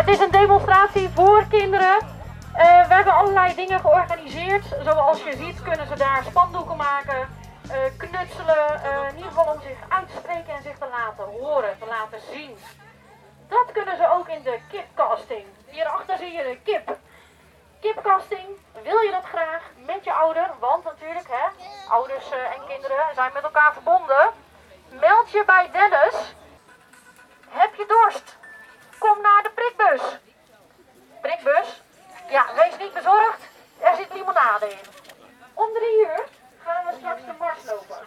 Het is een demonstratie voor kinderen. Eh, we hebben allerlei dingen georganiseerd. Zoals je ziet kunnen ze daar spandoeken maken, eh, knutselen. eh, in ieder geval om zich uit te spreken en zich te laten horen, te laten zien. Dat kunnen ze ook in de kipcasting. Hierachter zie je de kip. Kipcasting, wil je dat graag met je ouder? Want natuurlijk, hè, ouders en kinderen zijn met elkaar verbonden. Meld je bij Dennis. Heb je dorst? Kom naar de prikbus. Prikbus? Ja, wees niet bezorgd. Er zit limonade in. Om drie uur gaan we straks de mars lopen.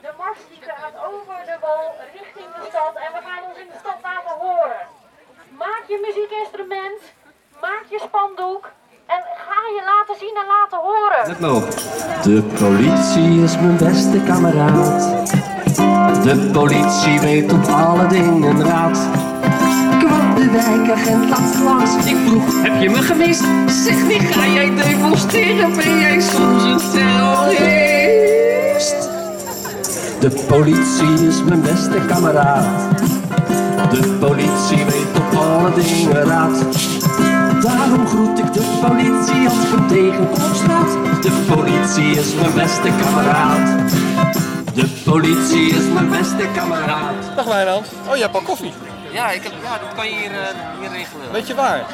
De mars die gaat over de wal richting de stad en we gaan ons in de stad laten horen. Maak je muziekinstrument, maak je spandoek en ga je laten zien en laten horen. Let op. De politie is mijn beste kameraad. De politie weet op alle dingen raad. De wijkagent laatst langs. Ik vroeg, heb je me gemist? Zeg niet, ga jij demonstreren? Ben jij soms een terrorist? De politie is mijn beste kameraad. De politie weet op alle dingen raad. Daarom groet ik de politie als ik hem tegenkom op straat. De politie is mijn beste kameraad. De politie is mijn beste kameraad. Dag Wijnand. Oh, je hebt al koffie. Ja, ik heb, ja, dat kan je hier, eh, hier regelen. Weet je waar? Eh,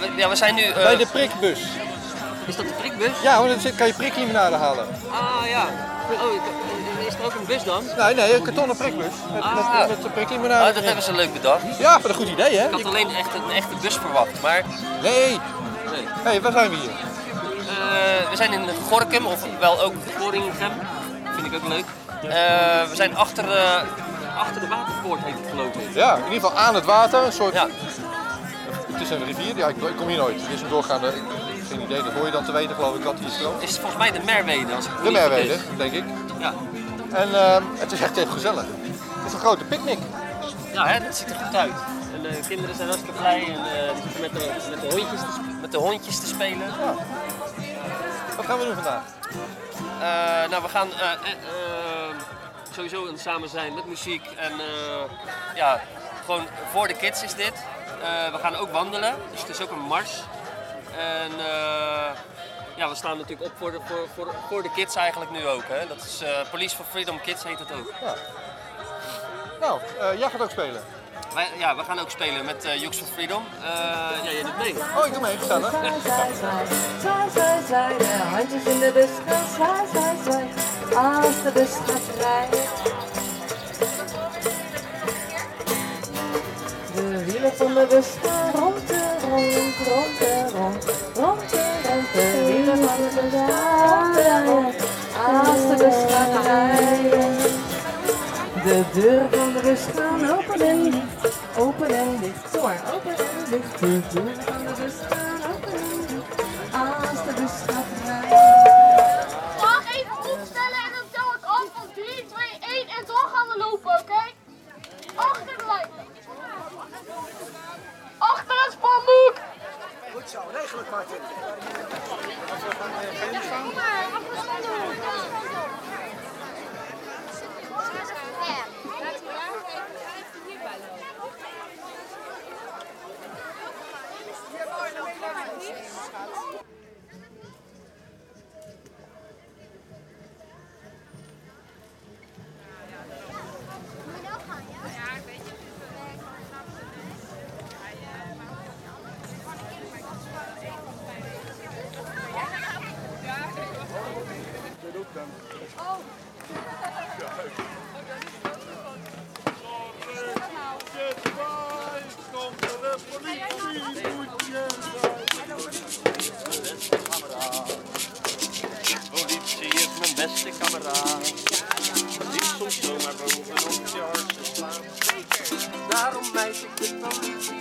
we, ja, we zijn nu... eh, Bij de prikbus. Is dat de prikbus? Ja, want dan kan je priklimonade halen. Ah, ja. Oh, is er ook een bus dan? Nee, nee, een kartonnen prikbus. Met, Ah. met, met de priklimonade. Ah, dat erin. hebben ze leuk bedacht. Ja, wat een goed idee, hè? Ik had alleen echt een echte bus verwacht, maar... Nee. Nee. Hey, waar zijn we hier? We zijn in Gorkum, of wel ook Goringem. Vind ik ook leuk. We zijn achter, achter de waterpoort, heet het geloof ik. Ja, in ieder geval aan het water. Een soort... Ja. Het is een rivier. Ja, ik, ik kom hier nooit. Het is een doorgaande... Geen idee, dat hoor je dan te weten geloof ik, dat hier stroomt. Is het volgens mij de Merwede, als ik De Merwede, denk ik. Ja. En ehm, het is echt even gezellig. Het is een grote picknick. Ja, hè, dat ziet er goed uit. En de kinderen zijn hartstikke blij en eh, zitten met de, met, de hondjes te, met de hondjes te spelen. Ja. Wat gaan we doen vandaag? Eh, nou, we gaan eh, eh, eh, sowieso een samen zijn met muziek en eh, ja, gewoon voor de kids is dit. Eh, we gaan ook wandelen, dus het is ook een mars. En eh, ja, we staan natuurlijk op voor de, voor, voor, voor de kids eigenlijk nu ook. Hè. Dat is eh, Police for Freedom Kids heet het ook. Ja. Nou, eh, jij gaat ook spelen. Wij, ja, we gaan ook spelen met eh Jux for Freedom. Eh, ja, jij doet mee. Oh, ik doe mee, gezellig. De handjes in de als de bus gaat. De wielen van de bus gaan rond en rond, rond en rond, rond en rond. De wielen van de gaan rond en rond, als de rijden. De deuren van de gaan open en dicht, open en dicht. Zo maar, open en dicht. De deuren van de bus Achter de lijn. Achter het spandoek. Goed zo, regel het Martin. Kom beste kameraad. Die soms zomaar bovenop je hartje slaan. Daarom mijt ik de politie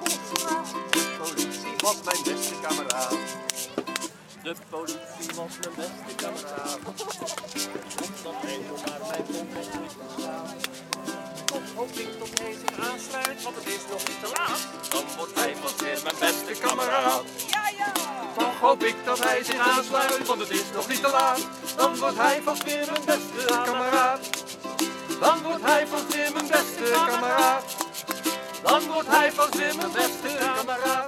op straat. De politie was mijn beste kameraad. De politie was mijn beste kameraad. Omdat hij zomaar mijn kont niet slaan. Toch hoop ik tot hij aansluit, want het is nog niet te laat. Dan wordt hij pas weer mijn beste kameraad. Hoop ik dat hij zich aansluit, want het is nog niet te laat. Dan wordt hij vast weer mijn beste kameraad. Dan wordt hij vast weer mijn beste kameraad. dan wordt hij van zin mijn beste kameraad.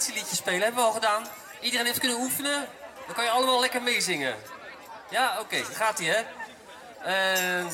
Het vaccinatieliedje spelen. Hebben we al gedaan. Iedereen heeft kunnen oefenen. Dan kan je allemaal lekker meezingen. Ja, oké. gaat ie, hè? Eh,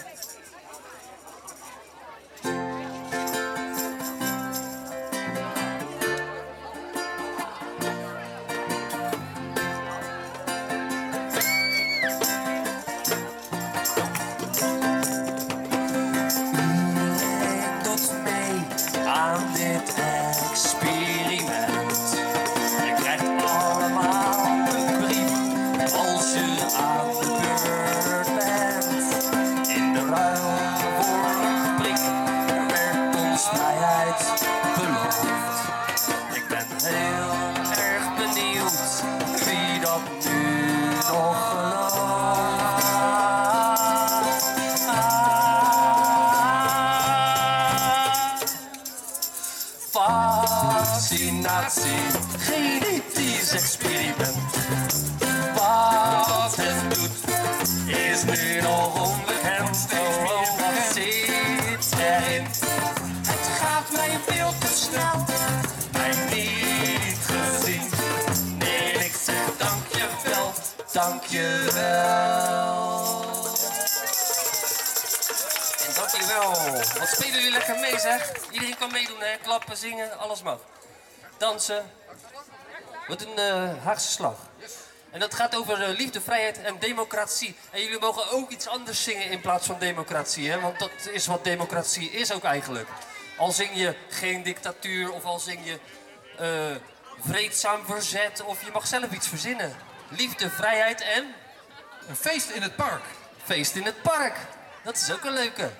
Vaccinatie, genetisch experiment. Wat het doet, is nu nog onbekend. Oh, wat zit erin? Het gaat mij veel te snel, mij niet gezien. Nee, ik zeg dankjewel, dankjewel. Dankjewel. Wat spelen jullie lekker mee zeg? Iedereen kan meedoen hè? Klappen, zingen, alles mag. Dansen. Wat een eh, Haagse slag. En dat gaat over eh, liefde, vrijheid en democratie. En jullie mogen ook iets anders zingen in plaats van democratie. Hè? Want dat is wat democratie is ook eigenlijk. Al zing je geen dictatuur of al zing je eh, vreedzaam verzet of je mag zelf iets verzinnen. Liefde, vrijheid en... Een feest in het park. Feest in het park. Dat is ook een leuke.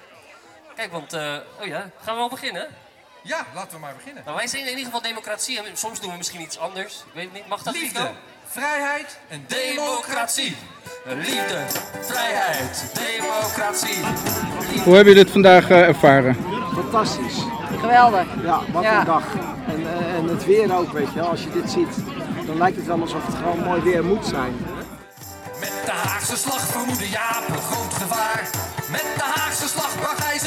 Kijk, want... oh ja, gaan we al beginnen? Ja, laten we maar beginnen. Nou, wij zingen in ieder geval democratie en soms doen we misschien iets anders. Ik weet het niet. Mag dat Liefde, vrijheid en Democratie. Liefde, vrijheid, democratie. Hoe hebben jullie dit vandaag eh, ervaren? Fantastisch. Geweldig. Ja, wat Ja. een dag. En, eh, en het weer ook, weet je wel. Als je dit ziet, dan lijkt het wel alsof het gewoon mooi weer moet zijn. Met de Haagse slag vermoedde Jaap een groot gevaar. Met de Haagse slag bracht hij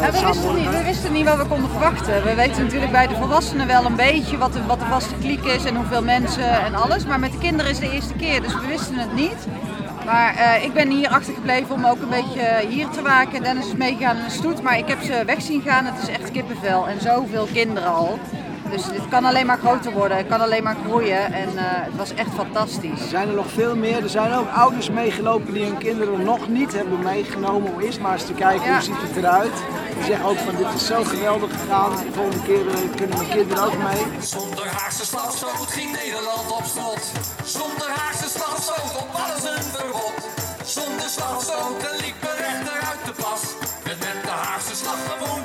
Ja, we, wisten niet, we wisten niet wat we konden verwachten. We weten natuurlijk bij de volwassenen wel een beetje wat de, wat de vaste kliek is en hoeveel mensen en alles. Maar met de kinderen is de eerste keer, dus we wisten het niet. Maar eh, ik ben hier achtergebleven om ook een beetje hier te waken. Dennis is meegegaan in de stoet, maar ik heb ze weg zien gaan. Het is echt kippenvel en zoveel kinderen al. Dus dit kan alleen maar groter worden, het kan alleen maar groeien en eh, het was echt fantastisch. Er zijn er nog veel meer. Er zijn ook ouders meegelopen die hun kinderen nog niet hebben meegenomen. Om eerst maar eens te kijken Ja. hoe ziet het eruit. Die zeggen ook van dit is zo geweldig gegaan. De volgende keer eh, kunnen mijn kinderen ook mee. Zonder Haagse slagstoot ging Nederland op slot. Zonder Haagse slagstoot op alles een verbod. Zonder slagstoten liep de rechter uit de pas. Werd met de Haagse slag gewoon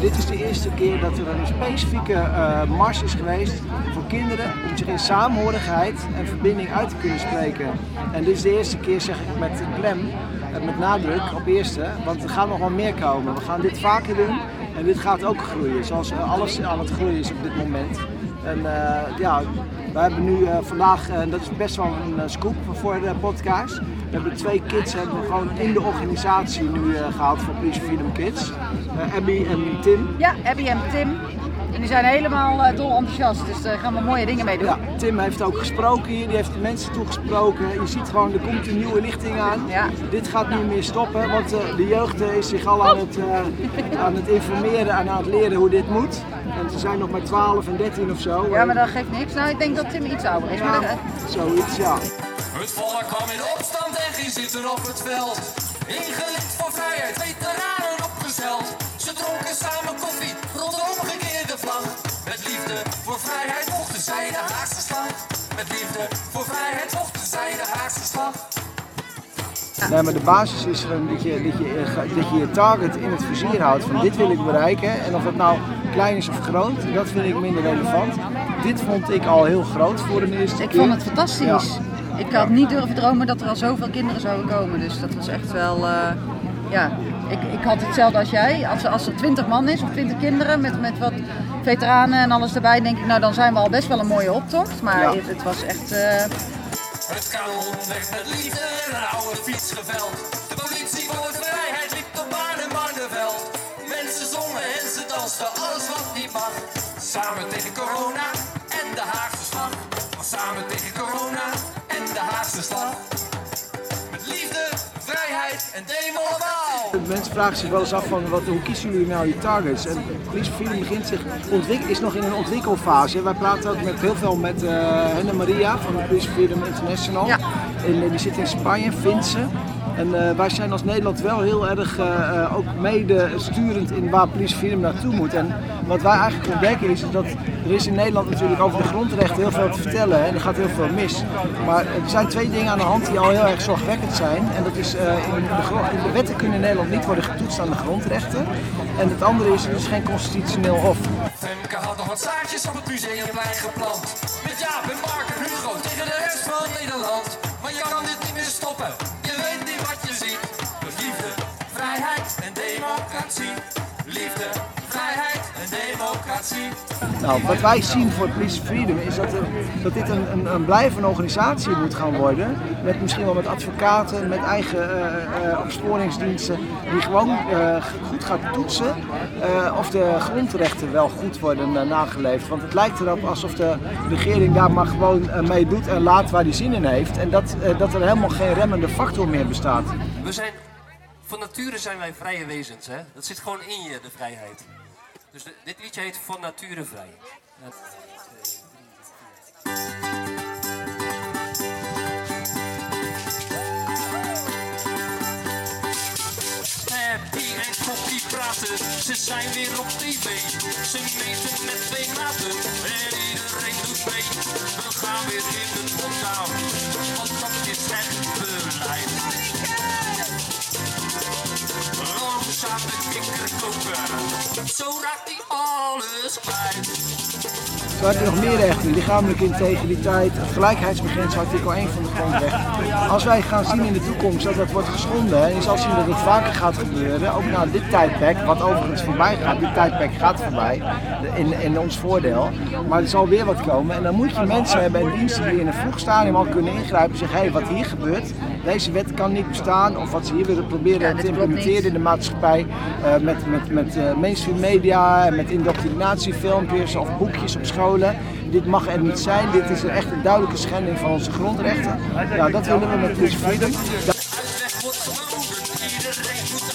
dit is de eerste keer dat er een specifieke eh, mars is geweest voor kinderen om zich in samenhorigheid en verbinding uit te kunnen spreken. En dit is de eerste keer, zeg ik met klem, en met nadruk op eerste, want er gaat nog wel meer komen. We gaan dit vaker doen en dit gaat ook groeien, zoals eh, alles aan het groeien is op dit moment. En uh, ja, we hebben nu uh, vandaag, en dat is best wel een scoop voor de podcast. We hebben twee kids hebben we gewoon in de organisatie nu gehaald voor Police Freedom Kids. Abby en Tim. Ja, Abby en Tim. En die zijn helemaal uh, dol enthousiast, dus daar gaan we mooie dingen mee doen. Ja, Tim heeft ook gesproken hier, die heeft de mensen toegesproken. Je ziet gewoon, er komt een nieuwe lichting aan. Ja. Dit gaat niet meer stoppen, want uh, de jeugd is zich al aan het, uh, aan het informeren en aan het leren hoe dit moet. En ze zijn nog maar 12 en 13 of zo. Ja, maar dat geeft niks. Nou, ik denk dat Tim iets ouder is. Ja, maar dat... Zoiets, ja. Het volk kwam in opstand en ging zitten op het veld. Ingelicht voor vrijheid, veteranen. Dronken samen koffie rond de omgekeerde vlag. Met liefde voor vrijheid vochten zij de Haagse slag. Met liefde voor vrijheid vochten zij de Haagse slag. Nee, maar de basis is gewoon dat je, dat, je, dat je je target in het vizier houdt van dit wil ik bereiken. En of het nou klein is of groot, dat vind ik minder relevant. Dit vond ik al heel groot voor een eerste Ik keer. vond het fantastisch. Ja. Ik had niet durven dromen dat er al zoveel kinderen zouden komen. Dus dat was echt wel, uh, ja, ik, ik had hetzelfde als jij. Als, als er 20 man is of 20 kinderen met, met wat veteranen en alles erbij, denk ik, nou dan zijn we al best wel een mooie optocht. Maar ja. het, het, was echt. Uh... Het kanon werd met liefde en een oude fiets geveld. De politie voor de vrijheid liep op baan en Barneveld. Mensen zongen en ze dansten, alles wat niet mag. Samen tegen corona en de Haagse slag. Samen tegen corona en de Haagse slag. En democratie. Mensen vragen zich wel eens af van wat, hoe kiezen jullie nou je targets? En Police Freedom begint zich is nog in een ontwikkelfase. Wij praten ook met heel veel met uh, Henne Maria van de Police Freedom International. Ja. En, die zit in Spanje, Finse. En uh, wij zijn als Nederland wel heel erg uh, ook mede sturend in waar Police naartoe moet. En wat wij eigenlijk ontdekken is dat er is in Nederland natuurlijk over de grondrechten heel veel te vertellen en er gaat heel veel mis. Maar er zijn twee dingen aan de hand die al heel erg zorgwekkend zijn. En dat is in, de, in de wetten kunnen in Nederland niet worden getoetst aan de grondrechten. En het andere is, er is geen constitutioneel hof. Femke had nog wat zaadjes op het museumplein geplant. Met Jaap en Mark Nou, wat wij zien voor Police Freedom is dat, dat dit een, een, een, blijvende organisatie moet gaan worden. Met misschien wel met advocaten, met eigen uh, opsporingsdiensten. Die gewoon uh, goed gaat toetsen of de grondrechten wel goed worden nageleefd. Want het lijkt erop alsof de regering daar maar gewoon mee doet en laat waar die zin in heeft. En dat, dat er helemaal geen remmende factor meer bestaat. We zijn, van nature zijn wij vrije wezens. Hè? Dat zit gewoon in je, de vrijheid. Dus de, dit liedje heet Van Nature Vrij. En Kokkie praten, ze zijn weer op tv. Ze meten met twee maten en iedereen doet mee. We gaan weer in de lockdown, want dat is het Zo raakt hij alles kwijt. Zo heb je nog meer rechten, lichamelijke integriteit, het gelijkheidsbeginsel, artikel 1 van de grondrechten. Als wij gaan zien in de toekomst dat dat wordt geschonden, en je zal zien dat het vaker gaat gebeuren, ook na dit tijdperk, wat overigens voorbij gaat, dit tijdperk gaat voorbij, in, in ons voordeel, maar er zal weer wat komen en dan moet je mensen hebben en diensten die in een vroeg stadium al kunnen ingrijpen en zeggen, hé, hey, wat hier gebeurt, deze wet kan niet bestaan, of wat ze hier willen proberen ja, te implementeren in de maatschappij, uh, met, met, met uh, mainstream media, met indoctrinatiefilmpjes of boekjes op scholen. Dit mag er niet zijn, dit is echt een duidelijke schending van onze grondrechten. Ja, dat willen we met Police Freedom. Uitweg wordt verboden, iedereen moet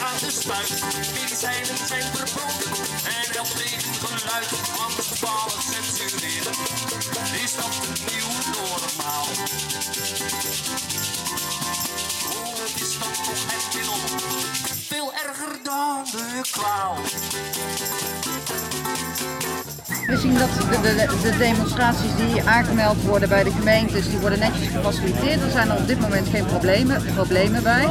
We zien dat de, de, de, demonstraties die aangemeld worden bij de gemeentes, die worden netjes gefaciliteerd. Er zijn er op dit moment geen problemen, problemen bij.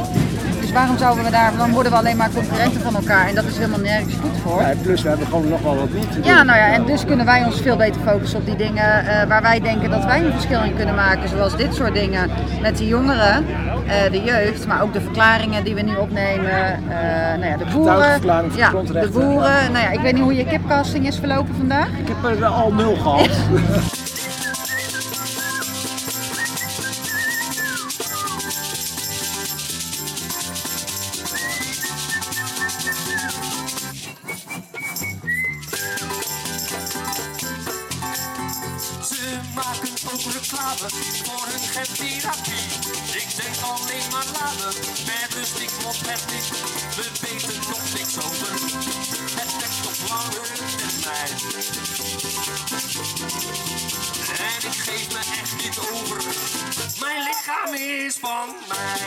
Waarom zouden we daar, dan worden we alleen maar concurrenten van elkaar en dat is helemaal nergens goed voor. Ja, plus we hebben gewoon nog wel wat doen. Ja, nou ja, en dus kunnen wij ons veel beter focussen op die dingen eh, waar wij denken dat wij een verschil in kunnen maken. Zoals dit soort dingen met de jongeren, eh, de jeugd, maar ook de verklaringen die we nu opnemen. eh, nou ja, de boeren. Ja, de boeren. Nou ja, ik weet niet hoe je kipcasting is verlopen vandaag. Ik heb er al nul gehad. maken ook reclame voor hun chemtherapie. Ik denk alleen maar laden, met rust ik mond het niet. We weten nog niks over het effect op lange termijn. En ik geef me echt niet over, mijn lichaam is van mij.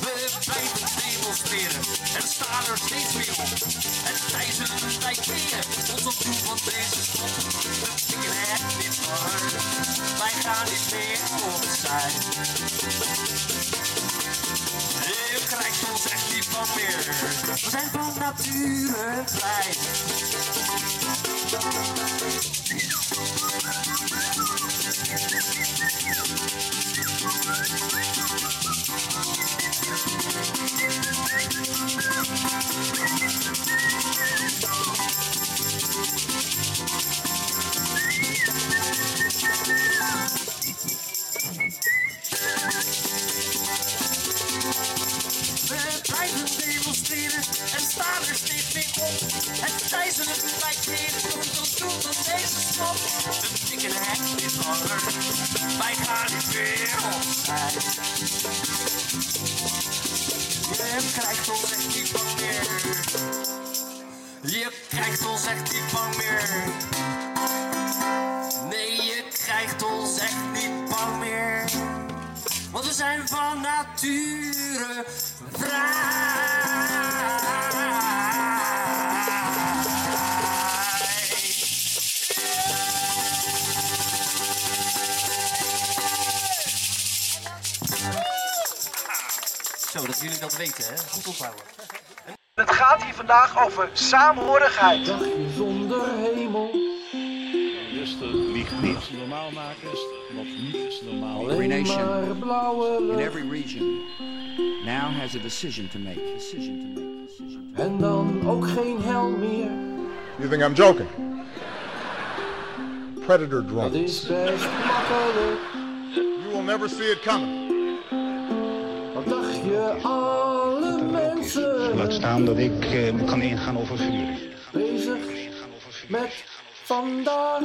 We blijven demonstreren en staan er steeds meer op. Het ijzeren lijkt weer Je krijgt ons echt niet van meer, we zijn van nature vrij. Het ijzeren lijkt weer komt ons doel van deze stad. We tikken het niet langer, wij gaan niet meer opzij. Je krijgt ons echt niet bang meer. Je krijgt ons echt niet bang meer. Nee, je krijgt ons echt niet bang meer. Want we zijn van nature dat dat weten, hè? Goed onthouden. Het gaat hier vandaag over saamhorigheid. zonder hemel. Rustig, niet. normaal maken, wat niet is normaal. Every nation in every region now has a decision to make. Decision to make. Decision to En dan ook geen hel meer. You think I'm joking? Predator Dat drones. is best makkelijk. You will never see it coming. Wat dacht je, alle mensen Laat staan dat ik eh, kan ingaan over vuur. bezig met vandaag?